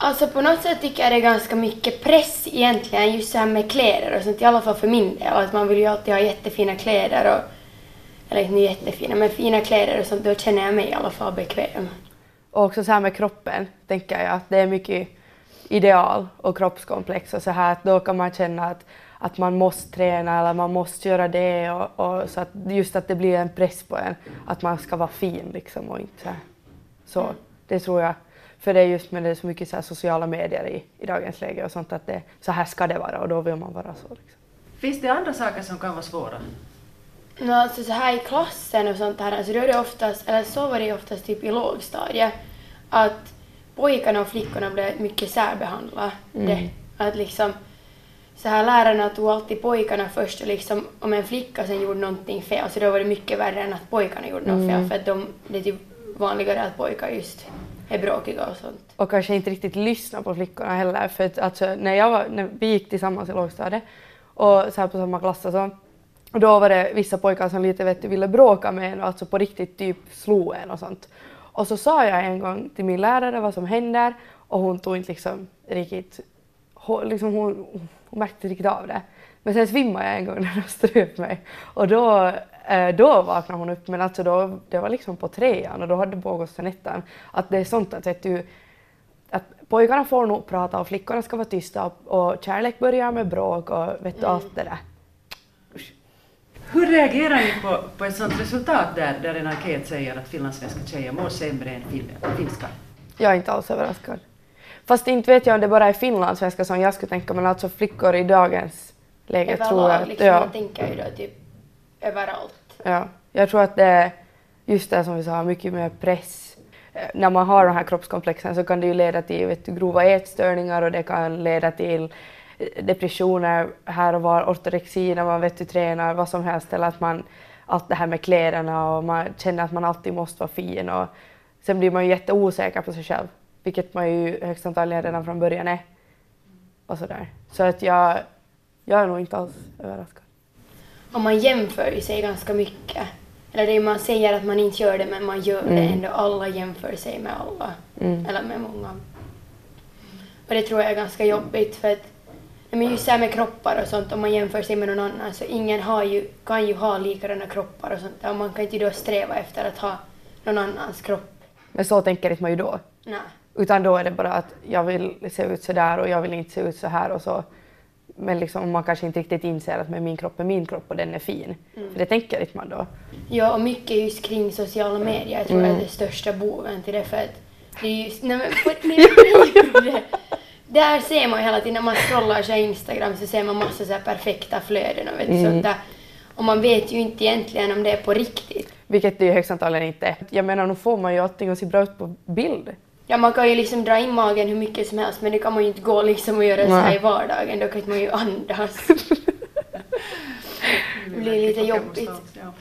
Alltså på något sätt tycker jag det är ganska mycket press egentligen just så här med kläder och sånt, i alla fall för min del. Att man vill ju alltid ha jättefina kläder och, eller inte jättefina, men fina kläder och sånt, då känner jag mig i alla fall bekväm. Och också så här med kroppen tänker jag att det är mycket ideal och kroppskomplex och så här att då kan man känna att, att man måste träna eller man måste göra det och, och så att just att det blir en press på en att man ska vara fin liksom och inte så. Så det tror jag. För det är just med det är så mycket så här sociala medier i, i dagens läge och sånt att det, så här ska det vara och då vill man vara så. Liksom. Finns det andra saker som kan vara svåra? No, alltså så här i klassen och sånt här, alltså då är det oftast, eller så var det oftast typ i lågstadiet, att pojkarna och flickorna blev mycket särbehandlade. Det, att liksom, så här lärarna tog alltid pojkarna först och liksom om en flicka sen gjorde någonting fel så då var det mycket värre än att pojkarna gjorde något fel för att de, det är typ vanligare att pojkar just är bråkiga och sånt. och kanske inte riktigt lyssna på flickorna heller. För att, alltså, när, jag var, när vi gick tillsammans i lågstadiet och så här på samma klass och så, och då var det vissa pojkar som lite vet du, ville bråka med en och alltså på riktigt typ slå en och sånt. Och så sa jag en gång till min lärare vad som händer och hon tog inte liksom riktigt, hon, liksom hon, hon märkte inte riktigt av det. Men sen svimmade jag en gång när de ströp mig och då, då vaknade hon upp men alltså då, det var liksom på trean och då hade det pågått sen ettan. Att det är sånt att vet du, att pojkarna får nog prata och flickorna ska vara tysta och, kärlek börjar med bråk och vet du allt det där. Hur reagerar ni på, på ett sådant resultat där, där en enkät säger att finlandssvenska tjejer mår sämre än fin, finska? Jag är inte alls överraskad. Fast inte vet jag om det bara är finlandssvenska som jag skulle tänka men alltså flickor i dagens läge tror jag Överlag att, liksom, ja, man tänker ju då typ överallt. ja, jag tror att det är just det som vi sa, mycket mer press. Eh, när man har de här kroppskomplexen så kan det ju leda till vet du, grova ätstörningar och det kan leda till eh, depressioner här och var, ortorexi när man vet du, tränar, vad som helst eller att man allt det här med kläderna och man känner att man alltid måste vara fin och sen blir man ju jätteosäker på sig själv, vilket man ju högst antagligen redan från början är. Och sådär. Så att jag, jag är nog inte alls överraskad. Och man jämför ju sig ganska mycket. Eller det är man säger att man inte gör det men man gör det ändå. Alla jämför sig med alla. Eller med många. Och det tror jag är ganska jobbigt för att men just så här med kroppar och sånt, om man jämför sig med någon annan så ingen har ju, kan ju ha likadana kroppar och sånt. Och man kan inte då sträva efter att ha någon annans kropp. Men så tänker inte man ju då. Nej. Utan då är det bara att jag vill se ut så där och jag vill inte se ut så här och så. Men liksom man kanske inte riktigt inser att men min kropp är min kropp och den är fin. För det tänker inte man då. Ja, och mycket just kring sociala medier. Jag tror jag är det största boven till det för att det är just... Nej men nej, det, Där ser man ju hela tiden när man scrollar så Instagram så ser man massa så perfekta flöden och vet du, sånt där. Och man vet ju inte egentligen om det är på riktigt. Vilket det ju högst antagligen inte är. Jag menar, nu får man ju allting att se bra ut på bild. Ja, man kan ju liksom dra in magen hur mycket som helst men det kan man ju inte gå liksom och göra så här Nej. i vardagen. Då kan man ju andas. det blir lite jobbigt. Ja.